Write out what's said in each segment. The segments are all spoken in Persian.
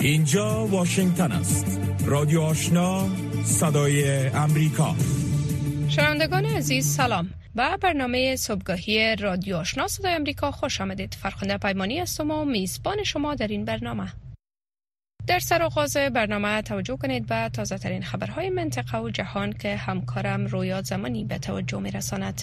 اینجا واشنگتن است. رادیو آشنا صدای امریکا. شنوندگان عزیز سلام. و برنامه صبحگاهی رادیو آشنا صدای امریکا خوش آمدید. فرخنده پیمانی هستم و میزبان شما در این برنامه. در سر آغاز برنامه توجه کنید به تازه ترین خبرهای منطقه و جهان که همکارم رویا زمانی به توجه می رساند.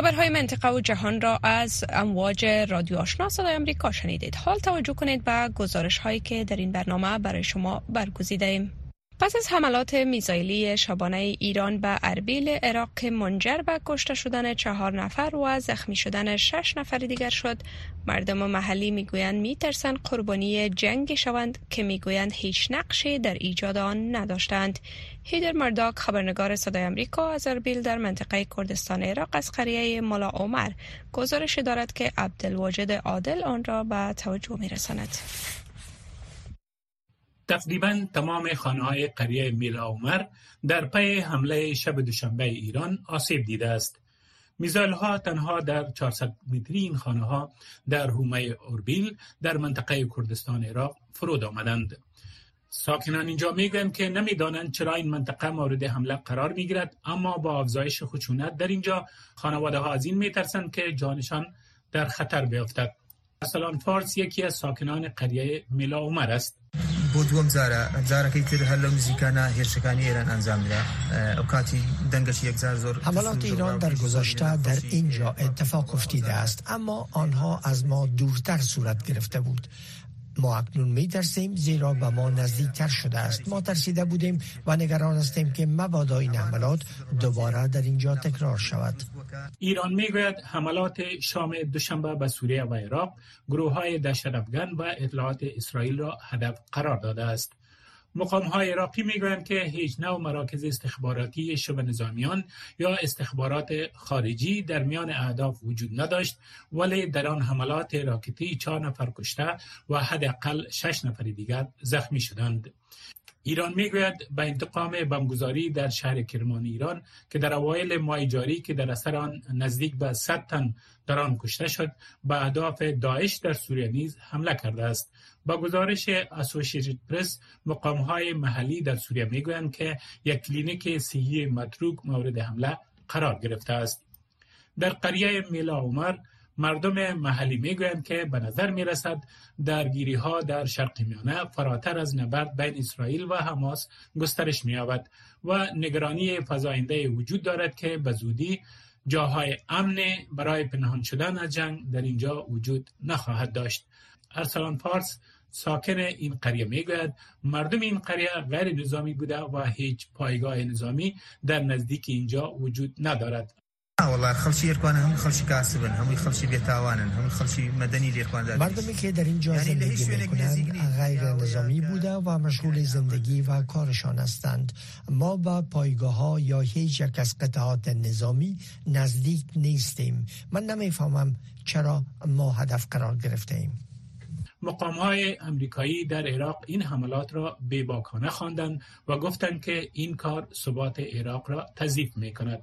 خبرهای منطقه و جهان را از امواج رادیو آشنا صدای امریکا شنیدید. حال توجه کنید به گزارش هایی که در این برنامه برای شما برگزیده ایم. پس از حملات میزایلی شبانه ایران به اربیل عراق که منجر به کشته شدن چهار نفر و زخمی شدن شش نفر دیگر شد. مردم محلی می‌گویند میترسند قربانی جنگ شوند که می‌گویند هیچ نقشی در ایجاد آن نداشتند. هیدر مرداک خبرنگار صدای امریکا از اربیل در منطقه کردستان عراق از قریه ملا عمر گزارش دارد که عبدالواجد عادل آن را به توجه میرساند. تقریبا تمام خانه های قریه میلا عمر در پی حمله شب دوشنبه ایران آسیب دیده است. میزایل ها تنها در 400 متری این خانه ها در حومه اوربیل در منطقه کردستان عراق فرود آمدند. ساکنان اینجا می‌گویند که نمی‌دانند چرا این منطقه مورد حمله قرار می‌گیرد اما با افزایش خشونت در اینجا خانواده ها از این میترسند که جانشان در خطر بیفتد. سلام فارس یکی از ساکنان قریه میلا عمر است. بۆ دووەم جارە جارەکەی تر هەر لەو نزیکانە هێرشەکانی ئێران ئەنجامدا ئەو کاتی دەنگەش یەکجار زۆر حملات ایران در گذشته در اینجا اتفاق افتیده است اما آنها از ما دورتر صورت گرفته بود. ما اکنون می ترسیم زیرا به ما نزدیکتر شده است. ما ترسیده بودیم و نگران هستیم که مبادا این حملات دوباره در اینجا تکرار شود. ایران می‌گوید حملات شام دوشنبه به سوریه و عراق گروه های دهشت و اطلاعات اسرائیل را هدف قرار داده است. مقام های عراقی می‌گویند که هیچ نوع مراکز استخباراتی شبه نظامیان یا استخبارات خارجی در میان اهداف وجود نداشت ولی در آن حملات راکتی چهار نفر کشته و حداقل شش نفر دیگر زخمی شدند. ایران می‌گوید به انتقام بمگذاری در شهر کرمان ایران که در اوایل ماه جاری که در اثر آن نزدیک به 100 تن در آن کشته شد به اهداف داعش در سوریه نیز حمله کرده است. با گزارش اسوسییتد پرس مقام های محلی در سوریه می‌گویند که یک کلینیک صحی متروک مورد حمله قرار گرفته است. در قریه میلا عمر مردم محلی می‌گویند که به نظر می رسد درگیری ها در شرق میانه فراتر از نبرد بین اسرائیل و حماس گسترش می و نگرانی فزاینده وجود دارد که به زودی جاهای امن برای پنهان شدن از جنگ در اینجا وجود نخواهد داشت. ارسلان پارس ساکن این قریه می‌گوید مردم این قریه غیر نظامی بوده و هیچ پایگاه نظامی در نزدیک اینجا وجود ندارد والله خلچی ایرکوان هم خلچی کاسبن هم خلچی بیتاوانن هم خلچی مدنی ایرکوان مردمی که در اینجا زندگی می‌کنند غیر نظامی بوده و مشغول زندگی و کارشان هستند. ما با پایگاه ها یا هیچ یک از قطعات نظامی نزدیک نیستیم. من نمی‌فهمم چرا ما هدف قرار گرفته ایم مقام های امریکایی در عراق این حملات را بیباکانه خواندند و گفتند که این کار ثبات عراق را تضیف می کند.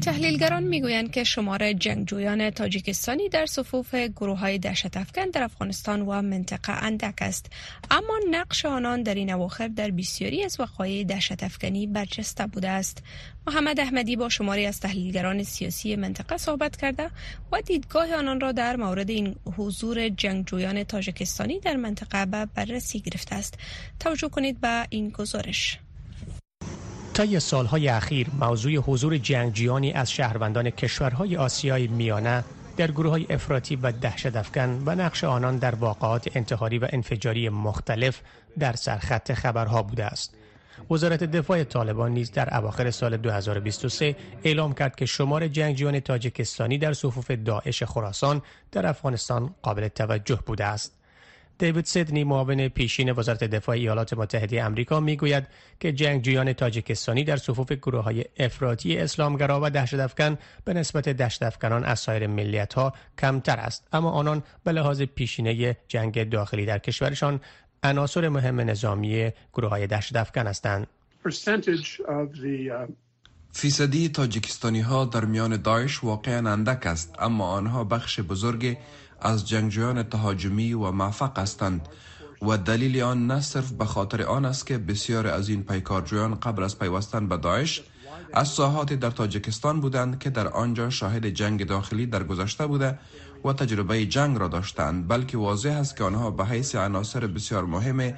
تحلیلگران می‌گویند که شمار جنگجویان تاجیکستانی در صفوف گروه های دهشت افکن در افغانستان و منطقه اندک است. اما نقش آنان در این اواخر در بسیاری از وقایع دهشت افکنی برجسته بوده است. محمد احمدی با شماری از تحلیلگران سیاسی منطقه صحبت کرده و دیدگاه آنان را در مورد این حضور جنگجویان تاجیکستانی در منطقه به بررسی گرفته است. توجه کنید به این گزارش. طی سالهای اخیر موضوع حضور جنگجویانی از شهروندان کشورهای آسیای میانه در گروه های افراطی و دهشت افکن و نقش آنان در واقعات انتحاری و انفجاری مختلف در سرخط خبرها بوده است. وزارت دفاع طالبان نیز در اواخر سال 2023 اعلام کرد که شمار جنگجویان تاجیکستانی در صفوف داعش خراسان در افغانستان قابل توجه بوده است. دیوید سیدنی معاون پیشین وزارت دفاع ایالات متحده آمریکا می‌گوید که جنگجویان تاجیکستانی در صفوف گروه های افراطی اسلامگرا و دهشت افکن به نسبت دهشت افکنان از سایر ملیت ها کمتر است. اما آنان به لحاظ پیشینه جنگ داخلی در کشورشان عناصر مهم نظامی گروه های دهشت افکن هستند. فیصدی تاجیکستانی ها در میان داعش واقعا اندک است اما آنها بخش بزرگ از جنگجویان تهاجمی و موفق هستند و دلیل آن نه صرف به خاطر آن است که بسیار از این پیکارجویان قبل از پیوستن به داعش از ساحاتی در تاجیکستان بودند که در آنجا شاهد جنگ داخلی در گذشته بوده و تجربه جنگ را داشتند بلکه واضح است که آنها به حیث عناصر بسیار مهم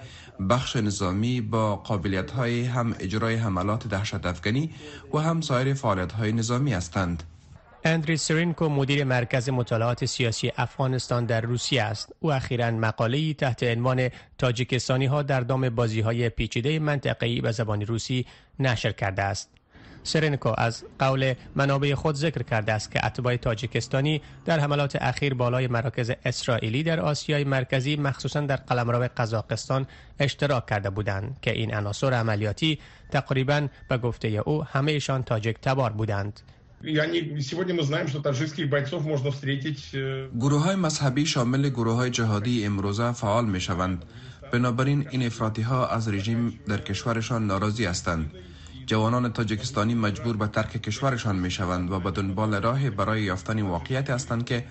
بخش نظامی با قابلیت های هم اجرای حملات دهشت افغانی و هم سایر فعالیت های نظامی هستند. اندری سرینکو مدیر مرکز مطالعات سیاسی افغانستان در روسیه است. او اخیرا مقاله تحت عنوان تاجیکستانی ها در دام بازی های پیچیده منطقه‌ای به زبان روسی نشر کرده است. سرنکو از قول منابع خود ذکر کرده است که اتباع تاجیکستانی در حملات اخیر بالای مراکز اسرائیلی در آسیای مرکزی مخصوصا در قلمرو قزاقستان اشتراک کرده بودند که این عناصر عملیاتی تقریبا به گفته او همهشان تاجیک تبار بودند. گروه های مذهبی شامل گروه های جهادی امروزه فعال می شوند بنابراین این افراطی ها از رژیم در کشورشان ناراضی هستند. جوانان تاجیکستانی مجبور به ترک کشورشان می شوند و به دنبال راه برای یافتن واقعیت هستند که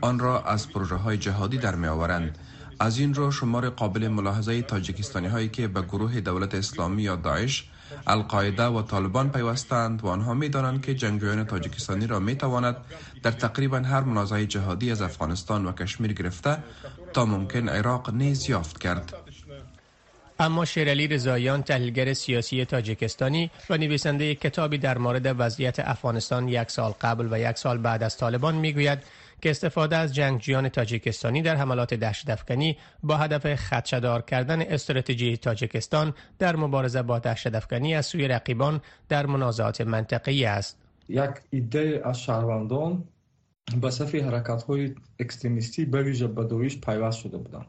آن را از پروژه های جهادی در می آورند. از این رو شمار قابل ملاحظه تاجیکستانی هایی که به گروه دولت اسلامی یا داعش القاعده و طالبان پیوستند و آنها می دانند که جنگجویان تاجیکستانی را می تواند در تقریبا هر منازعه جهادی از افغانستان و کشمیر گرفته تا ممکن عراق نیز یافت کرد. اما شیرعلی رضاییان تحلیلگر سیاسی تاجیکستانی و نویسنده کتابی در مورد وضعیت افغانستان یک سال قبل و یک سال بعد از طالبان می‌گوید که استفاده از جنگجویان تاجیکستانی در حملات دشت افکنی با هدف خدشدار کردن استراتژی تاجیکستان در مبارزه با دشت افکنی از سوی رقیبان در منازعات منطقه‌ای است. یک ایده از شهروندان به صف حرکت های اکستریمیستی به ویژه به پیوست شده بودند.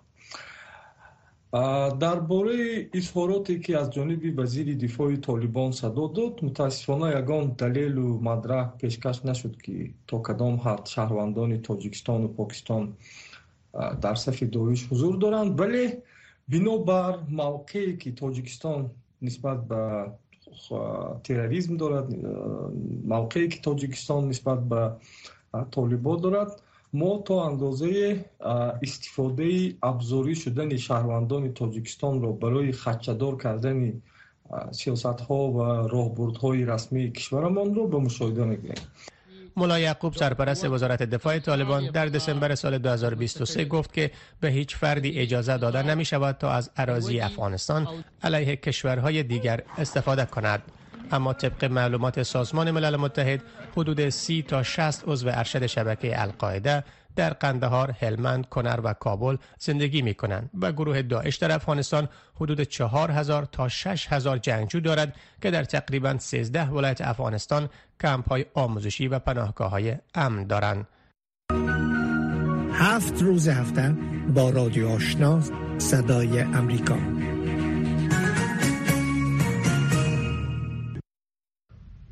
Дар бораи изҳороте ки аз ҷониби вазири дифои толибон садо дод мутаассифона ягон далелу мадрах пешкаш нашуд ки то кадом ҳад шаҳрвандони тоҷикистону покистон дар сафи доиш ҳузур доранд. Вале бинобар мавқее ки тоҷикистон нисбат ба терроризм дорад мавқее ки тоҷикистон нисбат ба толибо дорад ما تا اندازه استفاده ابزاری شدن شهروندان تاجیکستان را برای خدشدار کردن سیاست ها و راهبردهای رسمی کشورمان را به مشاهده می‌بینیم مولا یعقوب سرپرست وزارت دفاع طالبان در دسامبر سال 2023 گفت که به هیچ فردی اجازه داده نمی شود تا از عراضی افغانستان علیه کشورهای دیگر استفاده کند. اما طبق معلومات سازمان ملل متحد حدود 30 تا 60 عضو ارشد شبکه القاعده در قندهار، هلمند، کنر و کابل زندگی می کنند و گروه داعش در افغانستان حدود 4000 تا 6000 جنگجو دارد که در تقریبا 13 ولایت افغانستان کمپ های آموزشی و پناهگاه های امن دارند. هفت روز هفته با رادیو آشنا صدای امریکا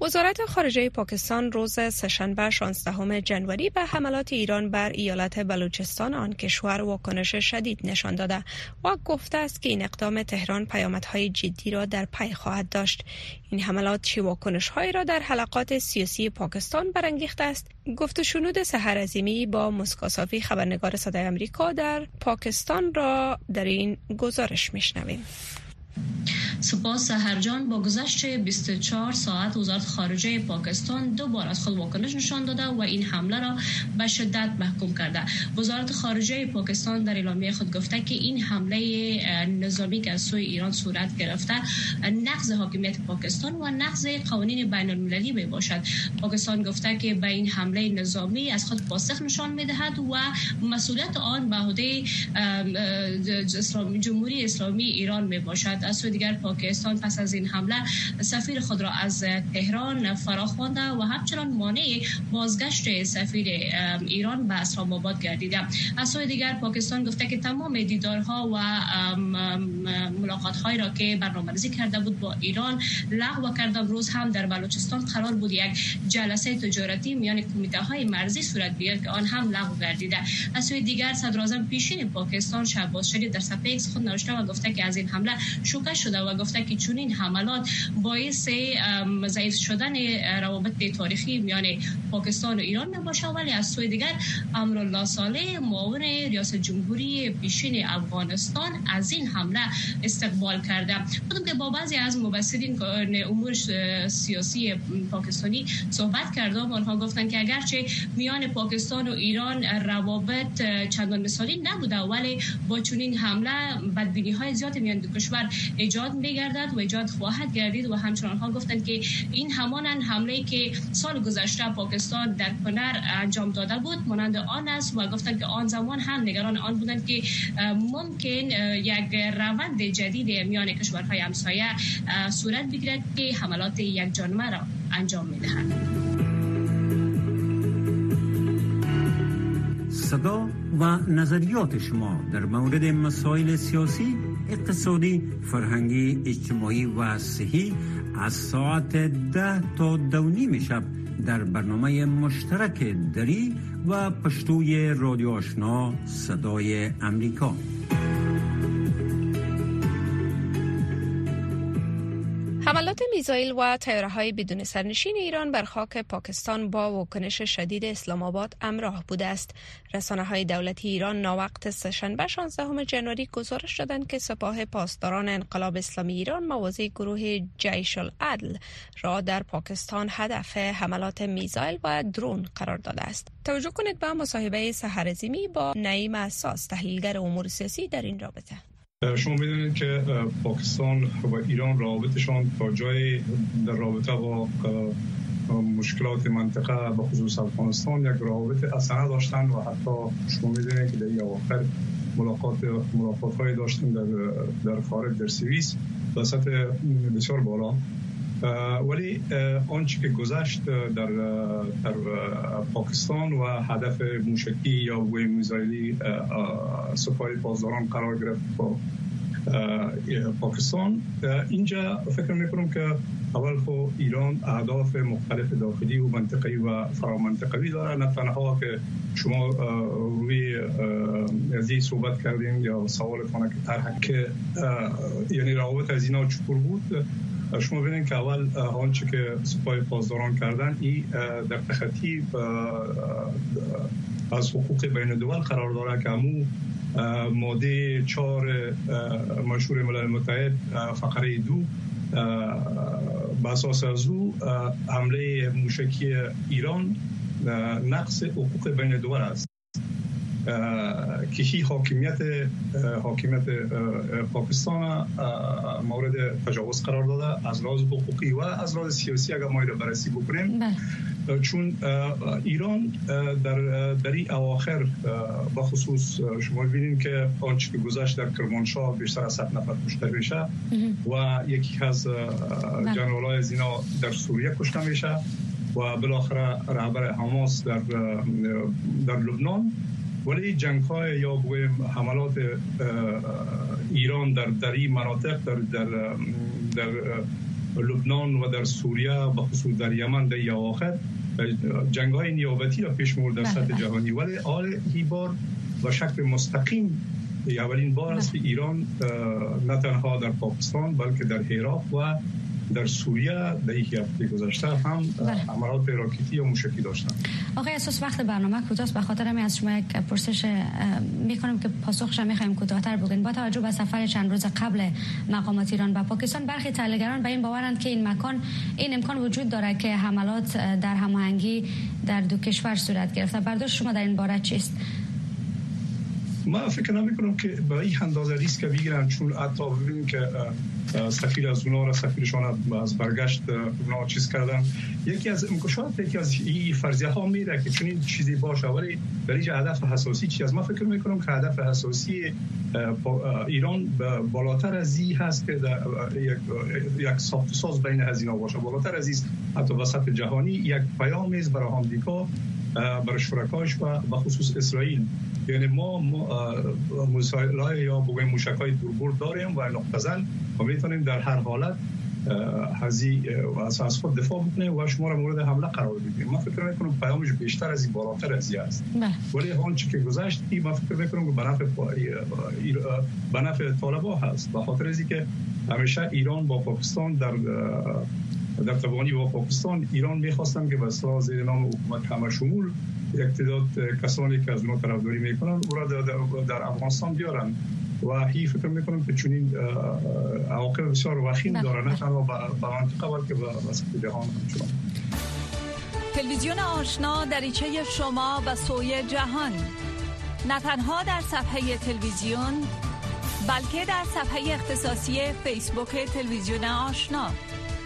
وزارت خارجه پاکستان روز سهشنبه 16 جنوری به حملات ایران بر ایالت بلوچستان آن کشور واکنش شدید نشان داده و گفته است که این اقدام تهران پیامدهای جدی را در پی خواهد داشت. این حملات چه واکنش هایی را در حلقات سیاسی پاکستان برانگیخته است؟ گفت شنود سحر عظیمی با مسکا خبرنگار صدای آمریکا در پاکستان را در این گزارش میشنویم. سپاس سهرجان با گذشت 24 ساعت وزارت خارجه پاکستان دو بار از خود واکنش نشان داده و این حمله را به شدت محکوم کرده. وزارت خارجه پاکستان در اعلامیه خود گفته که این حمله نظامی که از سوی ایران صورت گرفته نقض حاکمیت پاکستان و نقض قوانین بین المللی می باشد. پاکستان گفته که به این حمله نظامی از خود پاسخ نشان می دهد و مسئولیت آن به عهده جمهوری اسلامی ایران می باشد. از سوی دیگر پاکستان پس از این حمله سفیر خود را از تهران فراخوانده و همچنان مانع بازگشت سفیر ایران به اسلام آباد گردیده. از سوی دیگر پاکستان گفته که تمام دیدارها و ملاقات هایی را که برنامه‌ریزی کرده بود با ایران لغو کرده روز هم در بلوچستان قرار بود یک جلسه تجارتی میان کمیته های مرزی صورت بگیرد که آن هم لغو گردیده. از سوی دیگر صدر اعظم پیشین پاکستان شهباز شریف در صفحه خود نوشته و گفته که از این حمله شوکه شده و گفته که چون این حملات باعث ضعیف شدن روابط تاریخی میان پاکستان و ایران نباشه. ولی از سوی دیگر امرالله صالح معاون ریاست جمهوری پیشین افغانستان از این حمله استقبال کرده. بودم که با بعضی از مبصرین امور سیاسی پاکستانی صحبت کردم. آنها گفتند که اگرچه میان پاکستان و ایران روابط چندان مثالی نبوده ولی با چنین حمله بدبینی های زیادی میان دو کشور ایجاد میگردد و ایجاد خواهد گردید و همچنان ها گفتند که این همان حمله که سال گذشته پاکستان در کنر انجام داده بود مانند آن است و گفتند که آن زمان هم نگران آن بودند که ممکن یک روند جدید میان کشورهای همسایه صورت بگیرد که حملات یک جانمه را انجام می‌دهند صدا و نظریات شما در مورد مسائل سیاسی اقتصادی فرهنگی اجتماعی و صحی از ساعت ده تا دو شب در برنامه مشترک دری و پشتوی رادیو آشنا صدای امریکا. حملات میزایل و تیاره های بدون سرنشین ایران بر خاک پاکستان با واکنش شدید اسلام آباد امراه بوده است. رسانه های دولتی ایران ناوقت سهشنبه 16 جنوری گزارش دادند که سپاه پاسداران انقلاب اسلامی ایران موازی گروه جیش العدل را در پاکستان هدف حملات میزایل و درون قرار داده است. توجه کنید به مصاحبه سحرزیمی با نعیم اساس تحلیلگر امور سیاسی در این رابطه. شما می‌دونید که پاکستان و ایران رابطشان تا جای در رابطه با مشکلات منطقه به خصوص افغانستان یک رابط اصلا داشتن و حتی شما می‌دونید که در این آخر ملاقات ملاقات های داشتن در در خارج در سوئیس. به سطح بسیار بالا. ولی آنچه که گذشت در, در پاکستان و هدف موشکی یا گوی میزایلی سپاه پاسداران قرار گرفت با پاکستان. اینجا فکر می‌کنم که اول خو ایران اهداف مختلف داخلی و منطقی و فرامنطقوی داره. نه تنها که شما روی از صحبت کردیم یا سوال که طرح که یعنی روابط از اینا چطور بود شما ببینید که اول آنچه که سپاه پاسداران کردن این در تخطی از حقوق بین دول قرار داره که همو ماده چهار مشهور ملل متحد فقره دو به اساس از او حمله موشکی ایران نقص حقوق بین دول است. که هی حاکمیت حاکمیت پاکستان مورد تجاوز قرار داده از لحاظ حقوقی و از لحاظ سیاسی اگر ما بررسی بکنیم بله. چون ایران در در این اواخر با خصوص شما ببینید که آنچه که گذشت در کرمانشاه بیشتر از 100 نفر کشته میشه و یکی از بله. جنرالای از اینا در سوریه کشته میشه و بالاخره رهبر حماس در در لبنان ولی جنگ های یا حملات ایران در در این مناطق در در در لبنان و در سوریه و خصوص در یمن در اواخر جنگ های نیابتی را پیش در بله، سطح بله. جهانی ولی آل این بار و شکل مستقیم اولین بار است که ایران نه تنها در پاکستان بلکه در عراق و در سوریه در یک هفته گذشته هم بله. عملات راکتی و موشکی داشتن. آقای اساس وقت برنامه کوتاست. به خاطر می از شما یک پرسش می‌کنم که پاسخش می‌خوایم کوتاهتر بگین با توجه به سفر چند روز قبل مقامات ایران به پاکستان برخی تحلیلگران به این باورند که این مکان این امکان وجود داره که حملات در هماهنگی در دو کشور صورت گرفته برداشت شما در این باره چیست؟ ما فکر نمی کنم که به این اندازه ریسک بگیرن چون حتی ببینیم که سفیر از اونا را سفیرشان از برگشت اونا چیز کردن. یکی از شاید یکی از این فرضیه ها میره که چون این چیزی باشه ولی در هدف حساسی چی از ما فکر می‌کنم که هدف حساسی ایران بالاتر از این هست که یک ساخت ساز بین از اینا باشه. بالاتر از این حتی وسط جهانی یک پیام است برای آمریکا برای شرکاش و خصوص اسرائیل. یعنی ما مسائل یا بگویم موشک های دوربرد داریم و نقطه و می‌تونیم در هر حالت هزی از خود دفاع بکنیم و شما را مورد حمله قرار بدیم من فکر می‌کنم پیامش بیشتر از این بالاتر از این است. بله. ولی آن چی که گذشت این من فکر می‌کنم که به نفع طالبا هست. به خاطر از که همیشه ایران با پاکستان در در توانی با پاکستان ایران می‌خواستن که به زیر نام حکومت همه تعداد کسانی که از اونها طرفداری می‌کنن او را در افغانستان بیارن. و هی فکر می‌کنم که چنین عواقب بسیار وخیم بله. داره نه تنها به منطقه بلکه به وسط جهان همچنان تلویزیون آشنا دریچه شما و سوی جهان. نه تنها در صفحه تلویزیون بلکه در صفحه اختصاصی فیسبوک تلویزیون آشنا.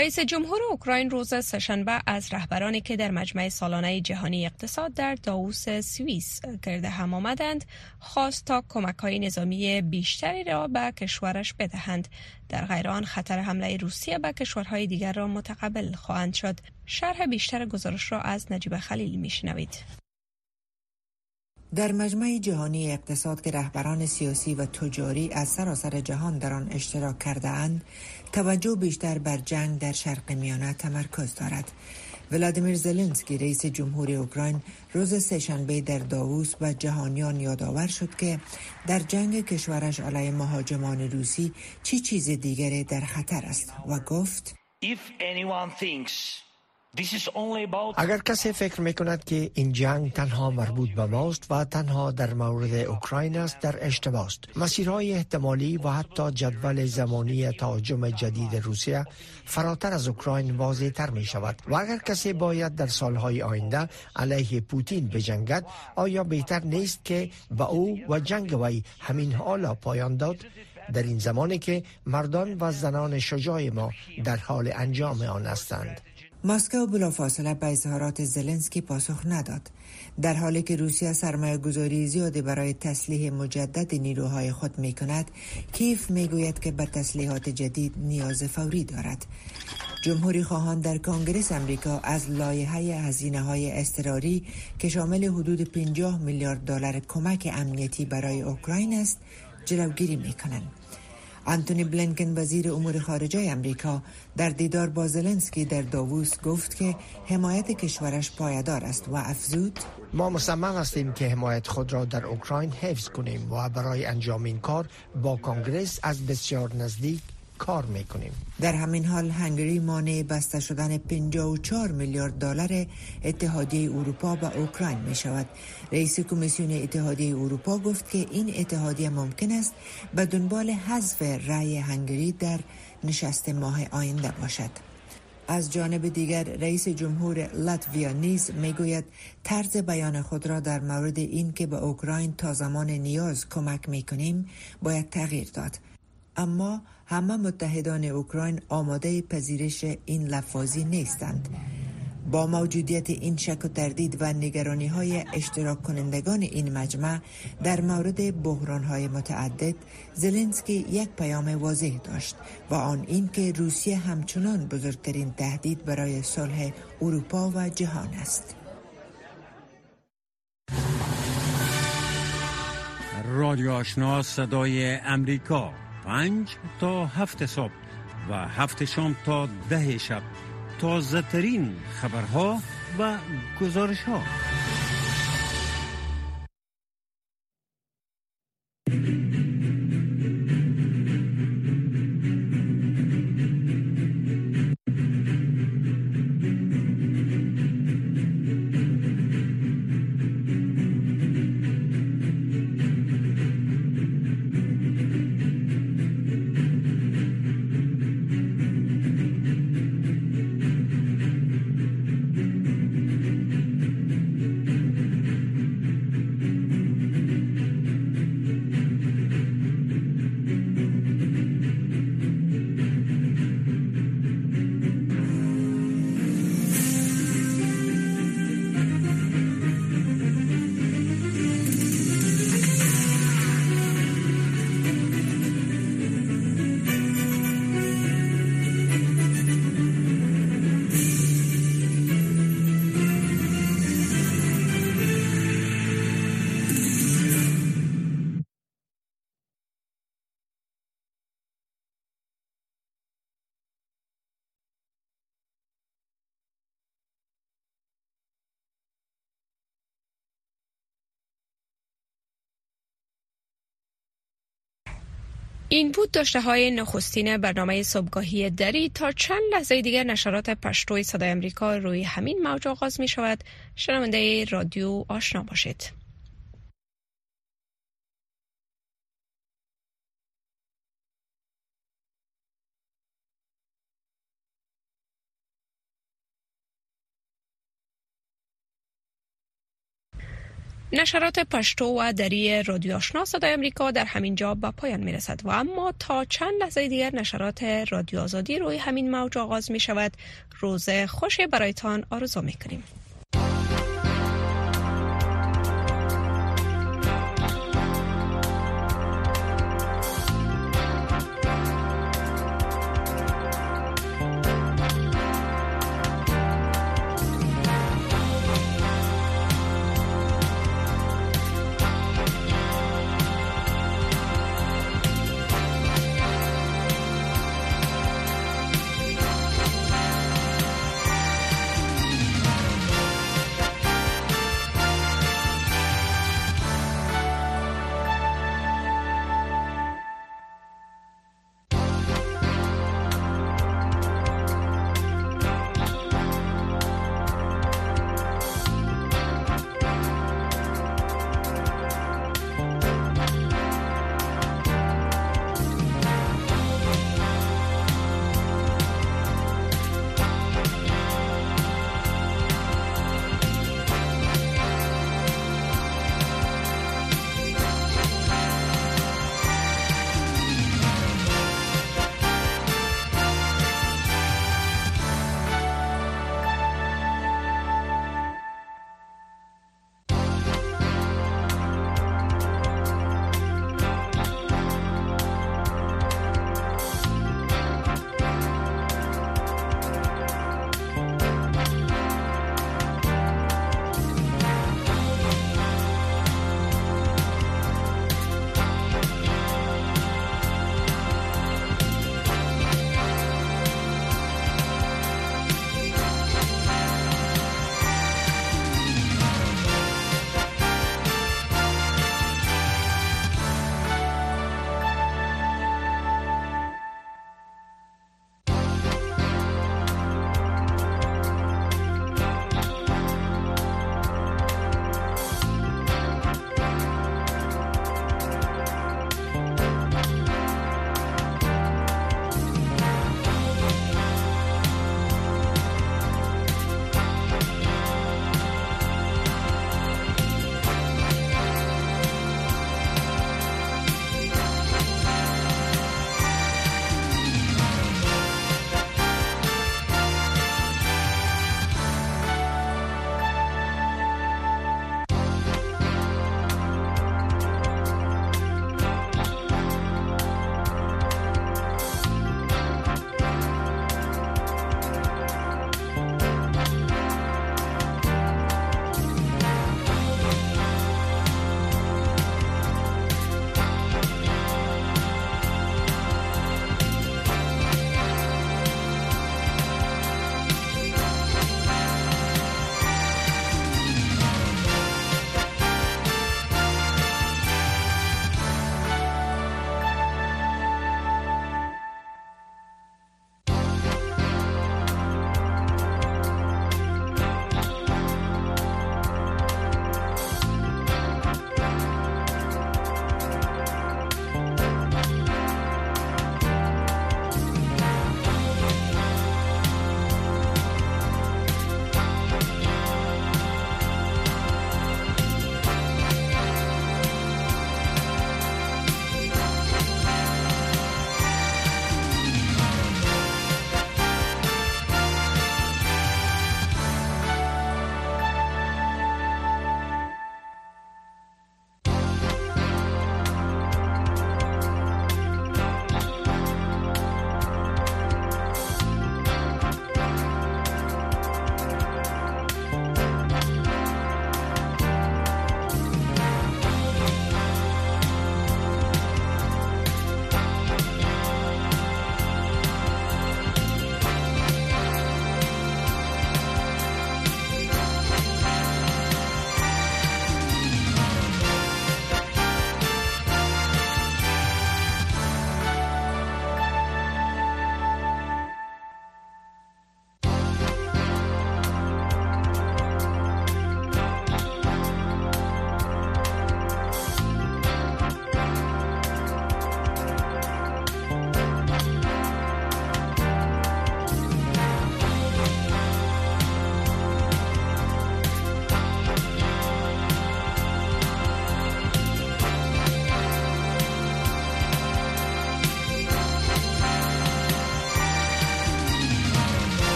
رئیس جمهور اوکراین روز سهشنبه از رهبرانی که در مجمع سالانه جهانی اقتصاد در داووس سوئیس کرده هم آمدند خواست تا کمک های نظامی بیشتری را به کشورش بدهند. در غیر آن خطر حمله روسیه به کشورهای دیگر را متقبل خواهند شد. شرح بیشتر گزارش را از نجیب خلیل میشنوید. در مجمع جهانی اقتصاد که رهبران سیاسی و تجاری از سراسر جهان در آن اشتراک کرده اند توجه بیشتر بر جنگ در شرق میانه تمرکز دارد. ولادیمیر زلنسکی رئیس جمهوری اوکراین روز سهشنبه در داووس و جهانیان یادآور شد که در جنگ کشورش علیه مهاجمان روسی چی چیز دیگری در خطر است و گفت اگر کسی فکر می کند که این جنگ تنها مربوط به ماست و تنها در مورد اوکراین است در اشتباه است. مسیرهای احتمالی و حتی جدول زمانی تهاجم جدید روسیه فراتر از اوکراین واضح تر می شود و اگر کسی باید در سالهای آینده علیه پوتین بجنگد آیا بهتر نیست که به او و جنگ وی همین حالا پایان داد؟ در این زمانی که مردان و زنان شجاع ما در حال انجام آن هستند. مسکو بلافاصله به اظهارات زلنسکی پاسخ نداد. در حالی که روسیه سرمایه گذاری زیادی برای تسلیح مجدد نیروهای خود می کند کیف می گوید که به تسلیحات جدید نیاز فوری دارد. جمهوری خواهان در کنگرس امریکا از لایحه هزینه های استراری که شامل حدود 50 میلیارد دلار کمک امنیتی برای اوکراین است جلوگیری می کنند انتونی بلینکن وزیر امور خارجه امریکا در دیدار با زلنسکی در داووس گفت که حمایت کشورش پایدار است و افزود. ما مصمم هستیم که حمایت خود را در اوکراین حفظ کنیم و برای انجام این کار با کنگرس از بسیار نزدیک کار می‌کنیم. در همین حال هنگری مانع بسته شدن 54 میلیارد دلار اتحادیه اروپا به اوکراین می شود رئیس کمیسیون اتحادیه اروپا گفت که این اتحادیه ممکن است به دنبال حذف رأی هنگری در نشست ماه آینده باشد. از جانب دیگر رئیس جمهور لاتویا نیز می‌گوید طرز بیان خود را در مورد این که به اوکراین تا زمان نیاز کمک می کنیم باید تغییر داد. اما همه متحدان اوکراین آماده پذیرش این لفاظی نیستند با موجودیت این شک و تردید و نگرانی های اشتراک کنندگان این مجمع در مورد بحران های متعدد زلنسکی یک پیام واضح داشت و آن این که روسیه همچنان بزرگترین تهدید برای صلح اروپا و جهان است. رادیو آشنا صدای امریکا پنج تا هفت صبح و هفت شام تا ده شب. تازه ترین خبرها و گزارش ها این بود داشته های نخستین برنامه صبحگاهی دری. تا چند لحظه دیگر نشرات پشتوی صدای امریکا روی همین موج آغاز می شود شنونده رادیو آشنا باشید. نشرات پشتو و دری رادیو آشنا صدای امریکا در همین جا به پایان می رسد و اما تا چند لحظه دیگر نشرات رادیو آزادی روی همین موج آغاز می شود روز خوش برایتان آرزو می کنیم